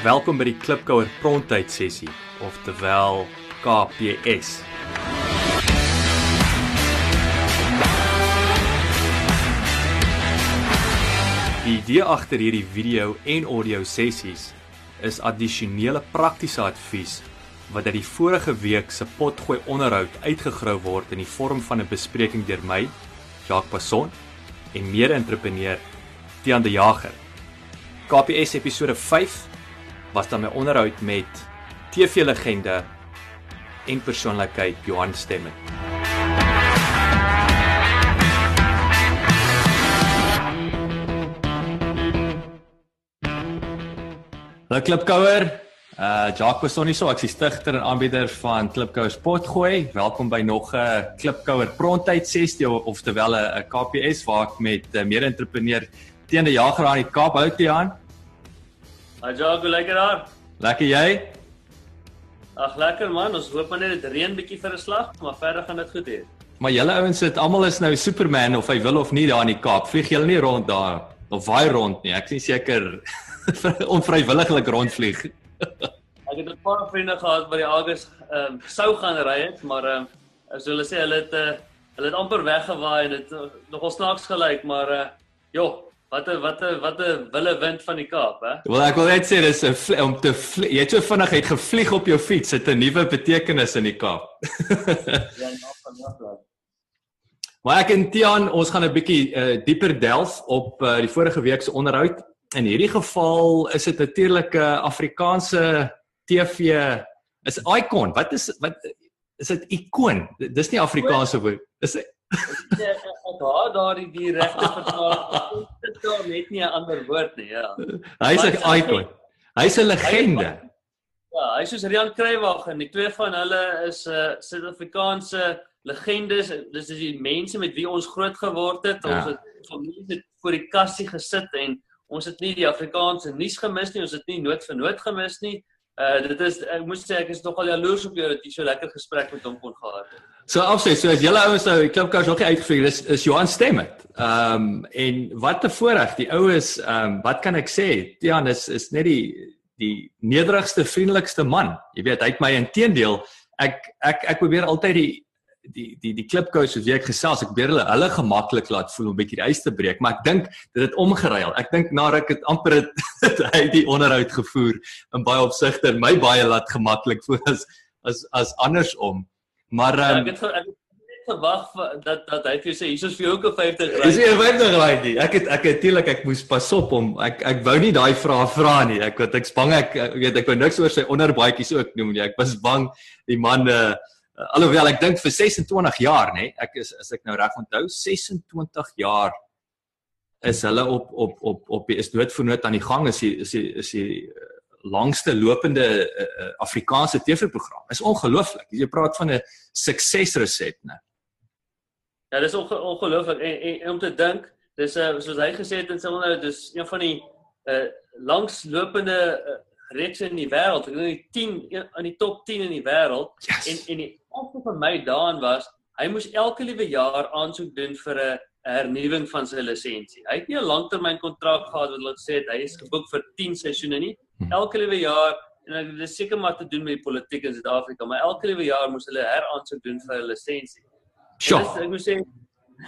Welkom by die Klipkouer Pronttyd sessie, oftewel KPS. Die idee agter hierdie video en audio sessies is addisionele praktiese advies wat uit die vorige week se potgooi onderhoud uitgegrou word in die vorm van 'n bespreking deur my, Jacques Passon, en mede-entrepreneur Tiaan de Jager. KPS episode 5 was dan my onderhoud met TV-legende en persoonlikheid Johan Stemmen. Hallo Klipkouer. Uh Jacques sonnie so, ek is stigter en aanbieder van Klipkouer Sportgooi. Welkom by nog 'n uh, Klipkouer Pronttyd sessie oftewel 'n KPS waar ek met uh, mede-entrepreneur teen die jager aan die Kaap hou te aan. Hi hoe lekker daar? Lekker jy? Ag lekker man, ons hoop maar net dit reën bietjie vir 'n slag, maar verder gaan dit goed hier. Maar julle ouens sit almal is nou Superman of hy wil of nie daar in die Kaap. Vlieg julle nie rond daar of waai rond nie. Ek is nie seker onvrywilliglik rondvlieg. ek het 'n paar vriende gehad by die August ehm um, sou gaan ry het, maar ehm um, as hulle sê hulle het uh, hulle het amper weggewaai en dit uh, nogal snaaks gelyk, maar uh, joh, wat 'n wat 'n wat 'n wille wind van die Kaap, hè? Wel ek wil net sê dis 'n om te jy het so vinnig uit gevlieg op jou fiets, het 'n nuwe betekenis in die Kaap. ja, nou van nou. Maar ek en Tian, ons gaan 'n bietjie uh, dieper delf op uh, die vorige week se onderhoud in hierdie geval is dit natuurlik 'n Afrikaanse TV is icon. Wat is wat is dit ikoon? Dis nie Afrikaanse woord. Is dit ek haal daardie die regte vertaling. Dit daar net nie 'n ander woord nie, ja. Hy's 'n icon. Hy's 'n legende. Ja, hy's soos Rian Kruiwag en die twee van hulle is 'n uh, Suid-Afrikaanse legendes. Dis is die mense met wie ons groot geword het. Ons ja. het familie voor die kassie gesit en ons het nie die Afrikaanse nuus gemis nie, ons het nie nood vir nood gemis nie. Uh dit is ek moet sê ek is nogal jaloers op jou dat jy so lekker gesprek met hom kon gehad het. So afsê, so as julle ouens nou die klipkous nog nie uitgevlieg is is Johan Stemmet. Ehm um, en wat 'n voorreg. Die ou is ehm um, wat kan ek sê? Tian is is net die die nederigste, vriendelikste man. Jy weet, hy het my inteendeel ek ek ek probeer altyd die die die die klipkous soos ek gesels ek probeer hulle hulle gemaklik laat voel om 'n bietjie die ys te breek maar ek dink dit het omgeruil ek dink na ruk het amper het hy die onderhoud gevoer in baie opsigte en my baie laat gemaklik voel as as as andersom maar um, ja, ek het ek het verwag dat dat hy vir sê hier is vir jou ook 'n 50 rand. Dis nie 'n 50 rand nie. Ek het ek natuurlik ek moes pas op om ek ek wou nie daai vrae vra nie. Ek wat ek bang ek weet ek wou niks oor sy onderbaadjies ook noem nie. Ek was bang die man uh, Uh, alhoewel ek dink vir 26 jaar nê, ek is as ek nou reg onthou 26 jaar is hulle op op op op is doodvernoot aan die gang is die, is die, is die uh, langste lopende uh, uh, Afrikaanse TV-program. Is ongelooflik. Jy praat van 'n suksesresept nê. Ja, dis onge ongelooflik en, en, en om te dink, dis uh, soos hy gesê het in sy onderhoud, dis een van die uh, langslopende uh, reeks in die wêreld. Ek dink die 10 in die top 10 in die wêreld yes. en en die opsie vir my daan was, hy moes elke liewe jaar aansoek doen vir 'n hernuwing van sy lisensie. Hy het nie 'n langtermynkontrak gehad wat hulle het hy is geboek vir 10 seisoene nie. Hmm. Elke liewe jaar en dit is seker maar te doen met die politiek in Suid-Afrika, maar elke liewe jaar moes hulle heraansoek doen vir 'n lisensie. Sure. Ek moet sê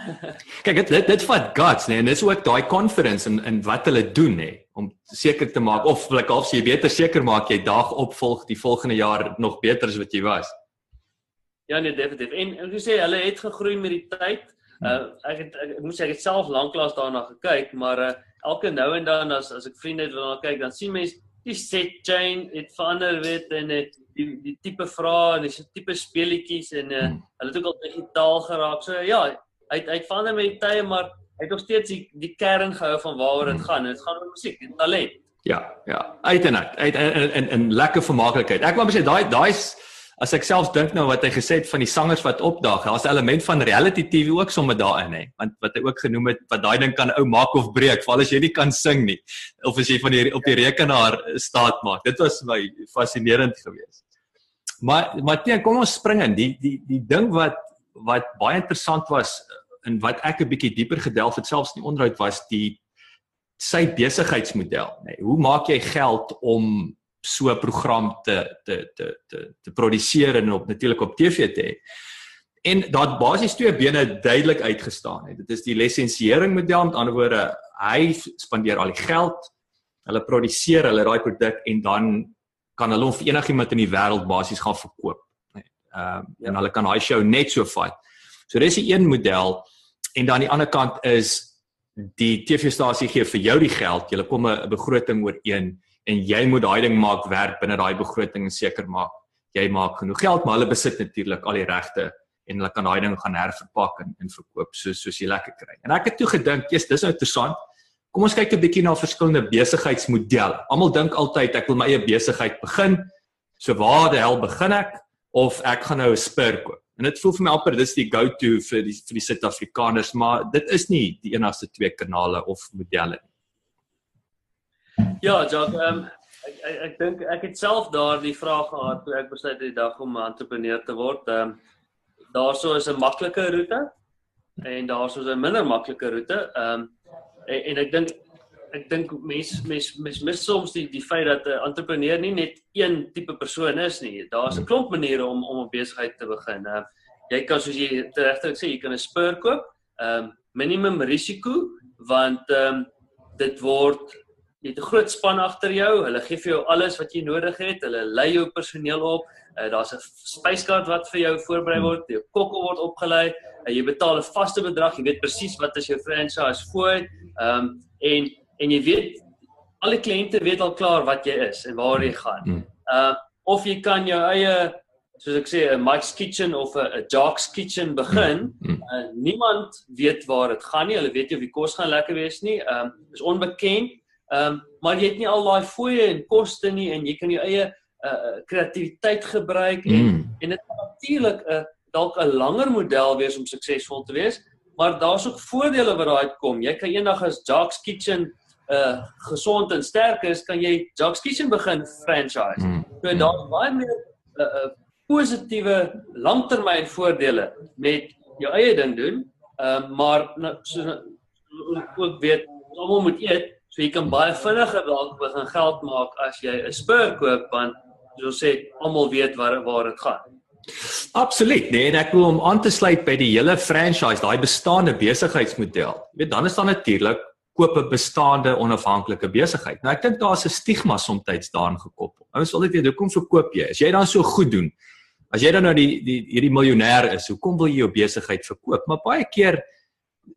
Kyk dit dit dit vat guts nê nee, en dis ook daai confidence in in wat hulle doen nê nee, om seker te maak of wil ek half sê jy beter seker maak jy dag opvolg die volgende jaar nog beter as wat jy was. Ja nee definitief. En ek sê hulle het gegroei met die tyd. Uh ek het ek, ek moet sê ek het self lanklaas daarna gekyk, maar uh elke nou en dan as as ek vriende wil na kyk, dan sien mense die set chain het verander weet en het die die tipe vrae en dis tipe speletjies en uh, hulle het ook al digitaal geraak. So ja, hy hy verander met die tye maar hy het nog steeds die die kern gehou van waaroor dit hmm. gaan. Dit gaan oor musiek en talent. Ja, ja, uit en uit, uit en en en lekker vermaaklikheid. Ek wou net sê daai daai's as ek selfs dink nou wat hy gesê het van die sangers wat opdaag, daar's 'n element van reality TV ook sommer daarin hè. Want wat hy ook genoem het wat daai ding kan ou maak of breek, veral as jy nie kan sing nie of as jy van die op die rekenaar staat maak. Dit was my fascinerend geweest. Maar maar teen kom ons spring in die die die ding wat wat baie interessant was in wat ek 'n bietjie dieper gedelf het selfs in die onderhoud was die sy besigheidsmodel, nê. Nee, hoe maak jy geld om so 'n program te te te te te produseer en op natuurlik op TV te hê. En daar basies twee bene duidelik uitgestaan het. Dit is die lisensiering model, met ander woorde, hy spandeer al die geld, hulle produseer hulle daai produk en dan kan hulle hom vir enigiemand in die wêreld basies gaan verkoop. Um, en hulle kan daai show net so vat. So dis 'n een model en dan aan die ander kant is die TV-stasie gee vir jou die geld, jy kom 'n begroting ooreen en jy moet daai ding maak werk binne daai begroting en seker maak jy maak genoeg geld, maar hulle besit natuurlik al die regte en hulle kan daai ding gaan herverpak en, en verkoop soos soos jy lekker kry. En ek het toe gedink, "Jesus, dis nou interessant. Kom ons kyk 'n bietjie na verskillende besigheidsmodelle. Almal dink altyd ek wil my eie besigheid begin. So waar die hel begin ek of ek gaan nou 'n spur koop?" En dit voel vir my amper dis die go-to vir die vir die Suid-Afrikaners, maar dit is nie die enigste twee kanale of modelle nie. Ja, Jock, ehm um, ek ek, ek dink ek het self daardie vraag gehad toe ek besluit het die dag om 'n entrepreneur te word. Ehm um, daarso is 'n maklike roete en daarso is 'n minder maklike roete. Ehm um, en, en ek dink ek dink mense mense mense mis soms die die feit dat 'n entrepreneur nie net een tipe persoon is nie. Daar's 'n klomp maniere om om 'n besigheid te begin. Uh, jy kan soos jy regtig sê, jy kan 'n spur koop. Ehm um, minimum risiko want ehm um, dit word jy het 'n groot span agter jou. Hulle gee vir jou alles wat jy nodig het. Hulle lei jou personeel op. Uh, Daar's 'n spyskaart wat vir jou voorberei word. Jou kokke word opgelei. Uh, jy betaal 'n vaste bedrag. Jy weet presies wat is jou franchise fooi. Ehm um, en en jy weet al die kliënte weet al klaar wat jy is en waar jy gaan. Mm. Uh of jy kan jou eie soos ek sê 'n Mike's Kitchen of 'n Jock's Kitchen begin. Mm. Mm. Uh, niemand weet waar dit gaan nie. Hulle weet nie of die kos gaan lekker wees nie. Um is onbekend. Um maar jy het nie al daai fooie en koste nie en jy kan jou eie uh kreatiwiteit gebruik en mm. en dit kan natuurlik 'n uh, dalk 'n langer model wees om suksesvol te wees. Maar daar's ook voordele wat daai uitkom. Jy kan eendag as Jock's Kitchen uh gesond en sterk is, kan jy Jacques Kitchen begin franchise. Mm. So daar's baie meer uh, uh positiewe langtermyn voordele met jou eie ding doen. Ehm uh, maar nou, so ook weet almal moet eet, so jy kan baie vinniger dalk begin geld maak as jy 'n spur koop want soos sê almal weet waar waar dit gaan. Absoluut. Nee, en ek wil om aan te sluit by die hele franchise, daai bestaande besigheidsmodel. Jy weet dan is daar natuurlik koop 'n bestaande onafhanklike besigheid. Nou ek dink daar's 'n stigma soms daarin gekoppel. Ouens wil net weet hoekom verkoop jy? As jy dan so goed doen, as jy dan nou die die hierdie miljonêr is, hoekom wil jy jou besigheid verkoop? Maar baie keer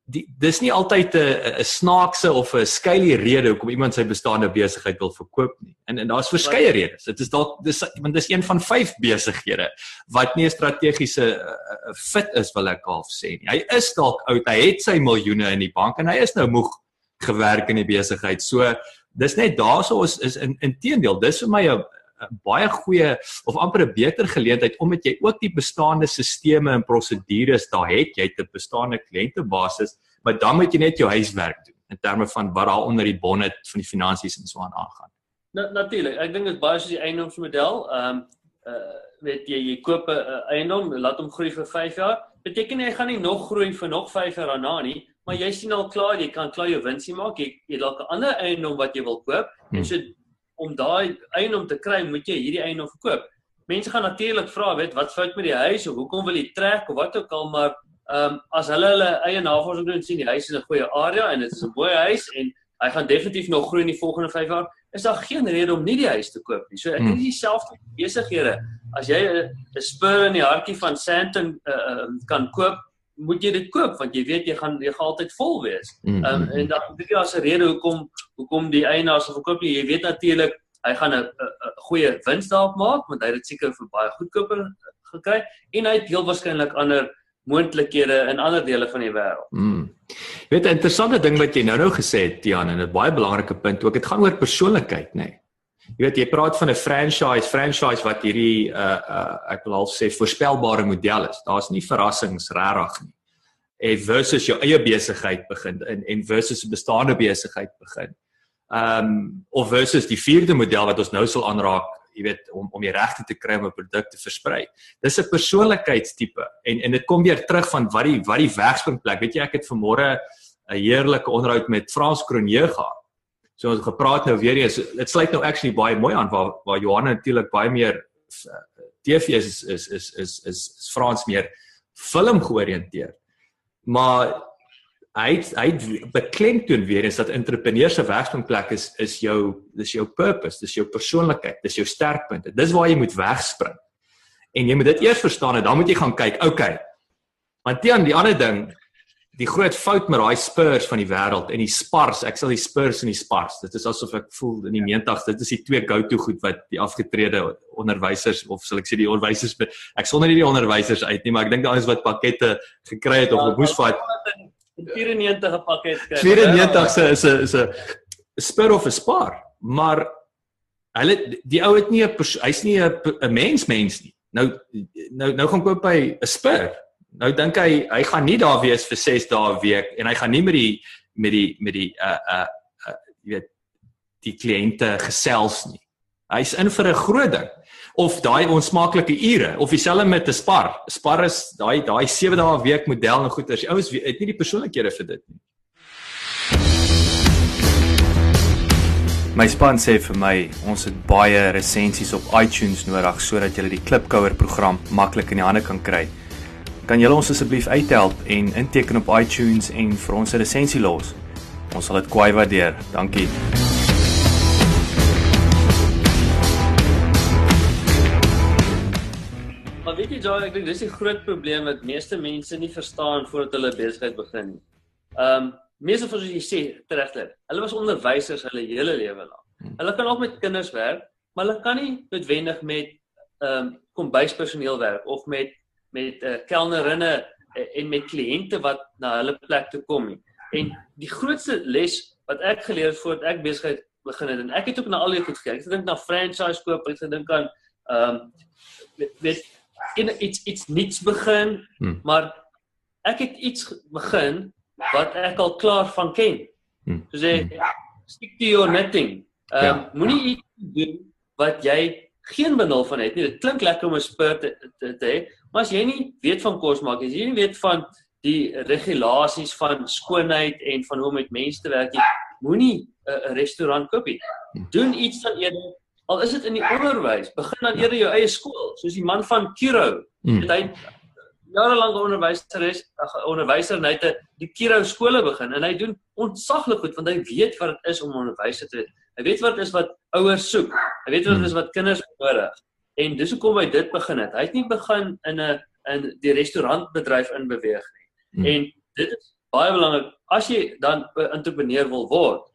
die dis nie altyd 'n 'n snaakse of 'n skeilie rede hoekom iemand sy bestaande besigheid wil verkoop nie. En en daar's verskeie redes. Dit is dalk dis want dis een van vyf besighede wat nie 'n strategiese uh, fit is wil ek half sê nie. Hy is dalk oud, hy het sy miljoene in die bank en hy is nou moeg gewerk in die besigheid. So dis net daarso is is in inteendeel, dis vir my 'n baie goeie of amper 'n beter geleentheid omdat jy ook die bestaande stelsels en prosedures daar het, jy het 'n bestaande kliëntebasis, maar dan moet jy net jou huiswerk doen in terme van wat daar onder die bonnet van die finansies en so aan aangaan. Na, Natuurlik, ek dink dit is baie soos die eiendomsmodel. Ehm um, uh weet jy jy koop 'n eiendom, laat hom groei vir 5 jaar. Beteken hy gaan nie nog groei vir nog 5 jaar daarna nie, maar jy sien al klaar jy kan klaar jou winsie maak. Jy jy dalk 'n ander eiendom wat jy wil koop. Hmm. En so om daai eiendom te kry, moet jy hierdie eiendom verkoop. Mense gaan natuurlik vra, weet, wat fout met die huis of hoekom wil jy trek of wat ook al, maar ehm um, as hulle hulle eie navorsing doen sien die huis is 'n goeie area en dit is 'n mooi huis en hy gaan definitief nog groei in die volgende 5 jaar, is daar geen rede om nie die huis te koop nie. So ek dink hmm. dieselfde besighede. As jy 'n spur in die hartjie van Sandton uh, uh, kan koop, moet jy dit koop want jy weet jy gaan jy gaan altyd vol wees. Ehm mm, um, en dan dink jy as 'n rede hoekom hoekom die eienaars wil verkoop jy, jy weet natuurlik hy gaan 'n goeie wins daarop maak want hy het dit seker vir baie goedkoper gekry en hy het heel waarskynlik ander moontlikhede in ander dele van die wêreld. Mm. Jy weet 'n interessante ding wat jy nou-nou gesê het Tian en 'n baie belangrike punt ook dit gaan oor persoonlikheid nê. Nee. Jy weet jy praat van 'n franchise, franchise wat hierdie uh uh ek wil al sê voorspelbare model is. Daar's nie verrassings regtig nie. En versus jou eie besigheid begin en en versus 'n bestaande besigheid begin. Um of versus die vierde model wat ons nou sal aanraak, jy weet om om die regte te kry om 'n produk te versprei. Dis 'n persoonlikheidstipe en en dit kom weer terug van wat die wat die wegspringplek. Weet jy ek het vanmôre 'n heerlike onderhoud met Frans Kronje gehad So ons gepraat nou weer eens dit sluit nou actually baie mooi aan waar waar Johan natuurlik baie meer TV is is is is is, is Frans meer film georiënteerd. Maar hy hy beklemtoon weer eens dat entrepreneurs se werksplek is is jou dis jou purpose, dis jou persoonlikheid, dis jou sterkpunte. Dis waar jy moet wegspring. En jy moet dit eers verstaan en dan moet jy gaan kyk, okay. Want dan die ander ding die groot fout met daai Spurs van die wêreld en die Spars, ek sal die Spurs en die Spars. Dit is asof ek voel in die 90's, dit is die twee go-to goed wat die afgetrede onderwysers of sal ek sê die onderwysers ek sonder nie die onderwysers uit nie, maar ek dink daar is wat pakkette gekry het of ja, moes vat 94 pakket kry. 94 se is 'n is 'n Spur of 'n Spar, maar hulle die ou het nie 'n hy's nie 'n mens mens nie. Nou nou nou gaan koop hy 'n Spur nou dink hy hy gaan nie daar wees vir 6 dae 'n week en hy gaan nie met die met die met die uh uh, uh jy weet die kliënte gesels nie. Hy's in vir 'n groot ding of daai onsmaaklike ure of dieselfde met 'n spar. Spar is daai daai 7 dae 'n week model en goeders. Die ouens het nie die persoonlikhede vir dit nie. My span sê vir my, ons het baie resensies op iTunes nodig sodat jy die Klipkouer program maklik in die hande kan kry. Kan julle ons asseblief uithelp en inteken op iTunes en vir ons 'n resensie los? Ons sal dit kwai waardeer. Dankie. Maar weet jy Joy, ek dink dis die groot probleem wat meeste mense nie verstaan voordat hulle besigheid begin nie. Ehm um, meeste van soos jy sê, regtig. Hulle was onderwysers hulle hele lewe lank. Hulle kan ook met kinders werk, maar hulle kan nie noodwendig met ehm um, kombuispersoneel werk of met met uh, kelnerinne uh, en met kliënte wat na hulle plek toe kom nie. En die grootste les wat ek geleer het voordat ek besigheid begin het en ek het ook na al die goed gekyk. Ek dink na franchise koop, ek dink aan ehm um, weet in iets iets niks begin, hmm. maar ek het iets begin wat ek al klaar van ken. Hmm. So sê hmm. stick to your knitting. Ehm um, ja. moenie iets doen wat jy geen benul van het nie. Dit klink lekker om 'n spurt te, te, te hê, Maar as jy nie weet van kos maak, as jy nie weet van die regulasies van skoonheid en van hoe om met mense te werk nie, moenie 'n restaurant koop nie. Doen iets dan eerder al is dit in die onderwys, begin dan eerder jou eie skool, soos die man van Kiro. Mm. Hy jarelank onderwyser is, onderwyser en hy het die Kiro skole begin en hy doen ontsaglik goed want hy weet wat dit is om onderwyser te wees. Hy weet wat dit is wat ouers soek. Hy weet wat dit is wat kinders nodig. En dis hoekom hy dit begin het. Hy het nie begin in 'n in die restaurantbedryf in beweeg nie. Hmm. En dit is baie belangrik as jy dan 'n entrepreneur wil word.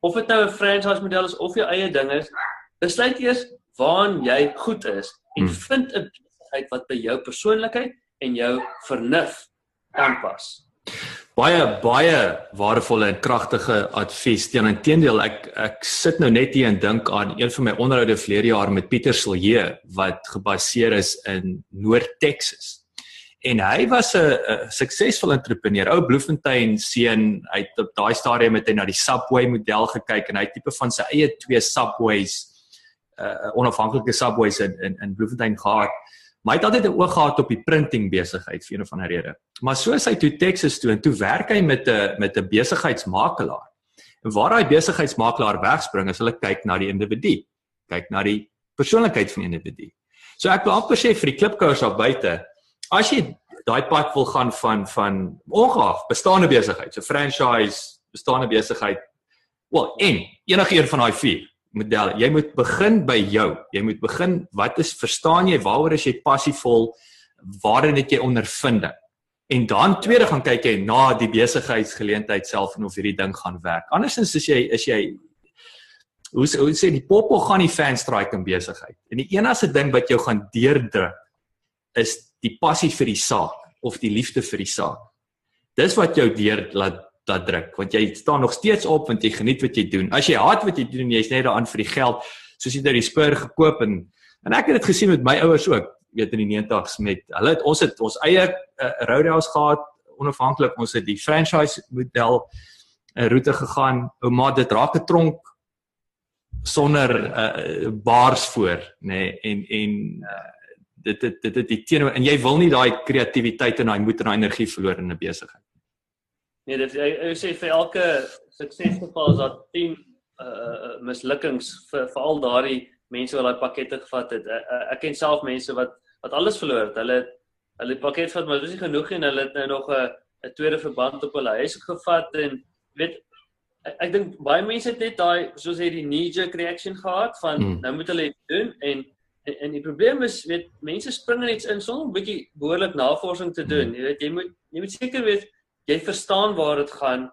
Of dit nou 'n franchise model is of jou eie ding is, besluit eers waaraan jy goed is en hmm. vind 'n besigheid wat by jou persoonlikheid en jou vernuf aanpas baie baie waardevolle en kragtige advies. Teenoor ek ek sit nou net hier en dink aan een van my onderhoude verlede jaar met Pieter Silje wat gebaseer is in Noord-Texas. En hy was 'n suksesvolle entrepreneur. Ou Bloemfontein seun, hy het op daai stadium met hy na die Subway model gekyk en hy tipe van sy eie twee Subways uh onafhanklike Subways in in, in Bloemfontein gehad. Maar hy het altyd 'n oog gehad op die printing besigheid vir een of ander rede. Maar soos hy toe Texas toe en toe werk hy met 'n met 'n besigheidsmakelaar. En waar daai besigheidsmakelaar wegspring is hulle kyk na die individu. Kyk na die persoonlikheid van die individu. So ek wil amper sê vir die klipkouers daar buite, as jy daai pad wil gaan van van ongeag bestaande besigheid, so franchise, bestaande besigheid, wel en enige een van daai vier model. Jy moet begin by jou. Jy moet begin wat is verstaan jy waaroor is jy passievol? Waarin het jy ondervinding? En dan tweede gaan kyk jy na die besigheidsgeleentheid self en of hierdie ding gaan werk. Andersins is jy is jy hoe sê, hoe sê die popo gaan die fan strike in besigheid. En die enigste ding wat jou gaan deurdruk is die passie vir die saak of die liefde vir die saak. Dis wat jou deur laat dat druk want jy staan nog steeds op want jy geniet wat jy doen. As jy haat wat jy doen, jy's net daaraan vir die geld, soos jy nou die spur gekoop en en ek het dit gesien met my ouers ook, weet in die 90's met hulle het ons het ons eie uh, roadhouse gehad onafhanklik ons het die franchise model 'n uh, roete gegaan. Ouma dit raak 'n tronk sonder uh, baars voor, nê, nee, en en uh, dit dit dit dit teenoor en jy wil nie daai kreatiwiteit en daai moed en daai energie verloor in 'n besigheid. Nee, dit hy, hy sê vir elke suksesgeval is daar 10 uh mislukkings vir veral daardie mense wat daai pakkette gevat het. Uh, ek ken self mense wat wat alles verloor het. Hulle hulle pakket vat maar dis nie genoeg nie en hulle het nou nog 'n 'n tweede verband op hulle huis gevat en weet ek, ek dink baie mense het net daai soos hy die knee jerk reaction gehad van hmm. nou moet hulle doen en en, en die probleem is weet mense spring net in sonder 'n bietjie behoorlik navorsing te doen. Hmm. Jy weet jy moet jy moet seker weet jy verstaan waar dit gaan.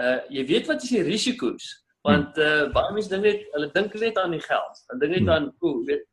Uh jy weet wat is die risiko's? Want uh baie mense dink net hulle dink net aan die geld. Hulle dink net hmm. aan o, weet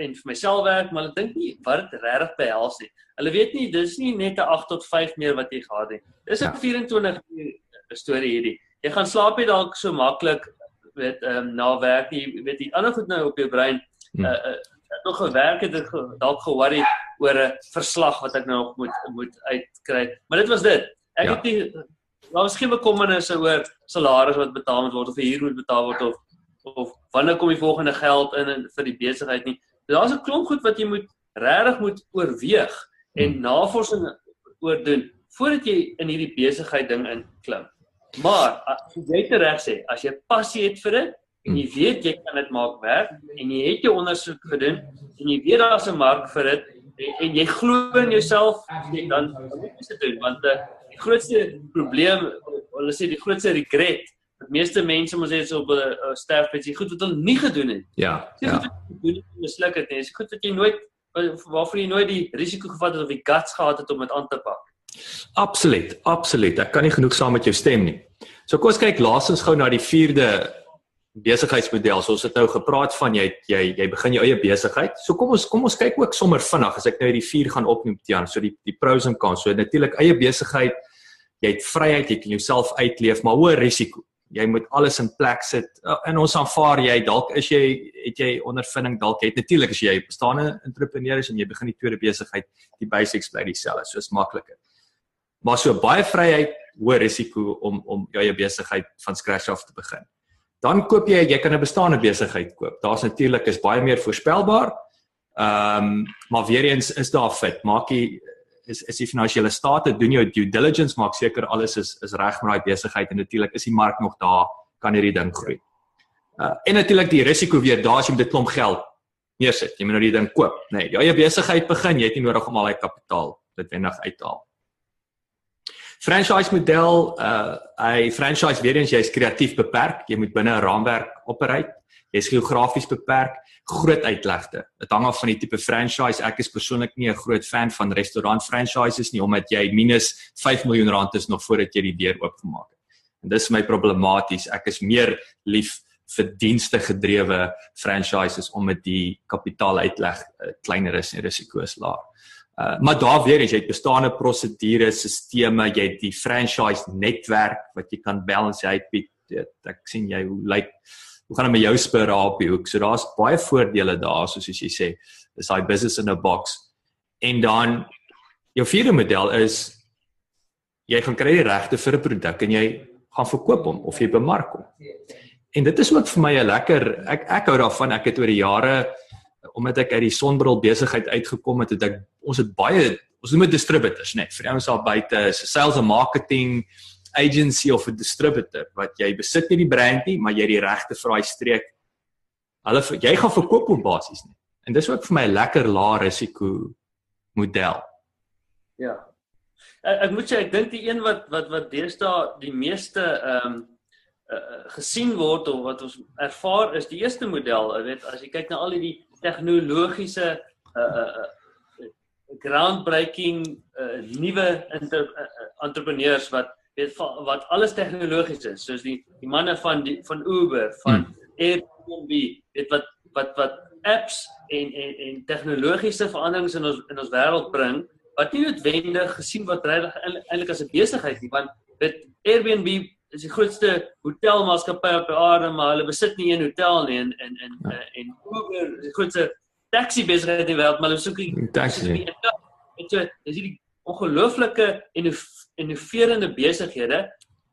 en vir myself werk, maar hulle dink nie wat dit regtig behels nie. Hulle weet nie dis nie net 'n 8 tot 5 meer wat jy gehad het. Dis 'n ja. 24 uur storie hierdie. Jy gaan slaap jy dalk so maklik weet ehm um, na werk nie, weet jy ander goed nou op jou brein. Hmm. Uh, uh nog gewerk het dalk ge-worry oor 'n verslag wat ek nou nog moet moet uitkry. Maar dit was dit. Ek ja. het nie daar was geen bekommernisse oor salaris wat betaal moet word of huur moet betaal word of of wanneer kom die volgende geld in, in vir die besigheid nie. Daar's 'n klomp goed wat jy moet regtig moet oorweeg en hmm. navorsing oor doen voordat jy in hierdie besigheid ding inklim. Maar as jy reg sê, as jy passie het vir dit en jy hmm. weet jy kan dit maak werk en jy het jou ondersoek gedoen en jy weet daar's 'n mark vir dit en, en jy glo in jouself, dan moet jy dit doen want uh, grootste probleem, hulle sê die grootste regret, dat meeste mense mos net op 'n uh, sterfbed sê goed wat hulle nie gedoen het. Ja. Sê ja. goed wat jy misluk het, nee, sê goed wat jy nooit waarvoor jy nooit die risiko gevat het of die guts gehad het om dit aan te pak. Absoluut, absoluut. Ek kan nie genoeg saam met jou stem nie. So kom ons kyk laasens gou na die 4de besigheidsmodel. So ons het nou gepraat van jy jy jy begin jou eie besigheid. So kom ons kom ons kyk ook sommer vinnig as ek nou hierdie 4 gaan opnoem Tian. So die die pros en cons. So natuurlik eie besigheid jy het vryheid, jy kan jouself uitleef, maar hoë risiko. Jy moet alles in plek sit. In ons aanvaar jy dalk is jy het jy ondervinding dalk het natuurlik as jy bestaande entrepreneur is en jy begin die tweede besigheid, die basics bly dieselfde, soos makliker. Maar so baie vryheid, hoë risiko om om jou eie besigheid van scratch af te begin. Dan koop jy, jy kan 'n bestaande besigheid koop. Daar's natuurlik is baie meer voorspelbaar. Ehm, um, maar weer eens is daar fit. Maak jy is is die finansiële state doen jou due diligence maak seker alles is is reg met daai besigheid en natuurlik is die mark nog daar kan hierdie ding groei. Uh en natuurlik die risiko weer daar as jy met 'n klomp geld neersit. Jy moet nou die ding koop, nê. Nee, jou eie besigheid begin, jy het nie nodig om al daai kapitaal noodwendig uit te haal. Franchise model, uh hy franchise weer eens jy's kreatief beperk, jy moet binne 'n raamwerk operate. Jy's geografies beperk, groot uitlegte. Dit hang af van die tipe franchise. Ek is persoonlik nie 'n groot fan van restaurant franchises nie omdat jy minus 5 miljoen rand is nog voordat jy die deur oopgemaak het. En dis my problematies. Ek is meer lief vir dienste gedrewe franchises om met die kapitaal uitleg uh, kleiner is en risiko's laag. Uh, maar daar weer is jy het bestaande prosedures, sisteme, jy het die franchise netwerk wat jy kan balance uit. Ek sien jy hoe lyk like, hoe gaan dit met jou spur op die hoek? So daar's baie voordele daar soos jy sê. Dis daai business in a box. En dan jou vierde model is jy gaan kry die regte vir 'n produk en jy gaan verkoop hom of jy bemark hom. En dit is ook vir my 'n lekker ek ek hou daarvan. Ek het oor die jare omdat ek uit die sonbril besigheid uitgekom het, het ek ons het baie ons noem dit distributors, net vir ouens daar buite, sales and marketing, agency of 'n distributor wat jy besit nie die brand nie, maar jy het die regte vir daai streek. Hulle jy gaan verkoop hom basies nie. En dis ook vir my 'n lekker lae risiko model. Ja. Ek, ek moet sê ek dink die een wat wat wat deesdae die meeste ehm um, uh, gesien word of wat ons ervaar is die eerste model. Jy weet as jy kyk na al die tegnologiese uh uh groundbreaking uh, nuwe uh, entrepreneurs wat weet wat alles tegnologies is soos die die manne van die van Uber van hmm. Airbnb weet wat wat wat apps en en en tegnologiese veranderings in ons in ons wêreld bring wat nie noodwendig gesien word eintlik as 'n besigheid nie want weet Airbnb is die grootste hotelmaatskappy op aarde maar hulle besit nie 'n hotel nie en en en ja. en Uber is die grootste taxi besigheid in die wêreld maar hulle soek nie taxi nie. Dit is hierdie ongelooflike innoverende besighede,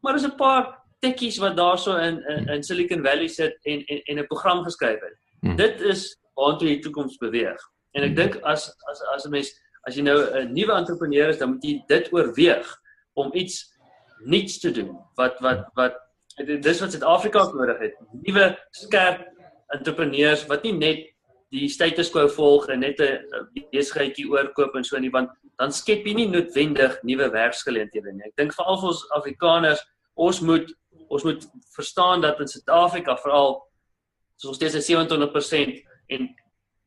maar daar's 'n paar tekkies wat daarso in, in in Silicon Valley sit en en en 'n program geskryf het. Hmm. Dit is waartoe die toekoms beweeg. En ek hmm. dink as as as 'n mens as jy nou 'n nuwe entrepreneur is, dan moet jy dit oorweeg om iets niets te doen wat wat wat dis wat Suid-Afrika nodig het. Nuwe skerp entrepreneurs wat nie net die status quo volg en net 'n besigheidjie oorkoop en so nie want dan skep jy nie noodwendig nuwe werksgeleenthede nie. Ek dink veral vir ons Afrikaners, ons moet ons moet verstaan dat in Suid-Afrika veral soos steeds 27% en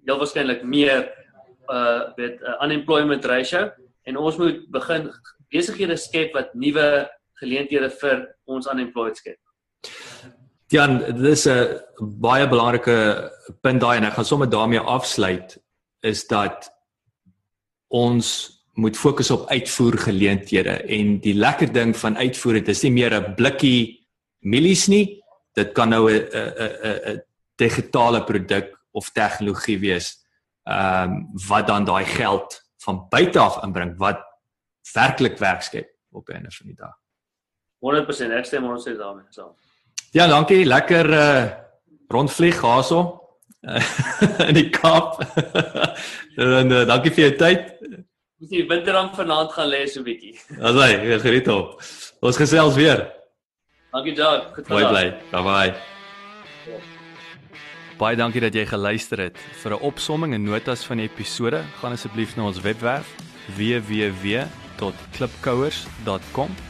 heel waarskynlik meer uh weet uh, unemployment ratio en ons moet begin besighede skep wat nuwe geleenthede vir ons unemployed skep. Jan, dit is 'n baie belangrike punt daai en ek gaan sommer daarmee afsluit is dat ons moet fokus op uitvoer geleenthede en die lekker ding van uitvoer dit is nie meer 'n blikkie mielies nie dit kan nou 'n 'n 'n digitale produk of tegnologie wees ehm um, wat dan daai geld van buite af inbring wat werklik werk skep op 'n van die dag 100% ek stem ons sê daarmee saam. Ja, dankie. Lekker uh rondvlieg gaso in die Kaap. en uh, dankie vir jou tyd. Moet jy winterrang vanaand gaan lê so 'n bietjie. As hy, geriet op. Ons gesels weer. Dankie Jacques. Goed bye bye. Bye bye. Baie dankie dat jy geluister het. Vir 'n opsomming en notas van die episode, gaan asseblief na ons webwerf www.klipkouers.com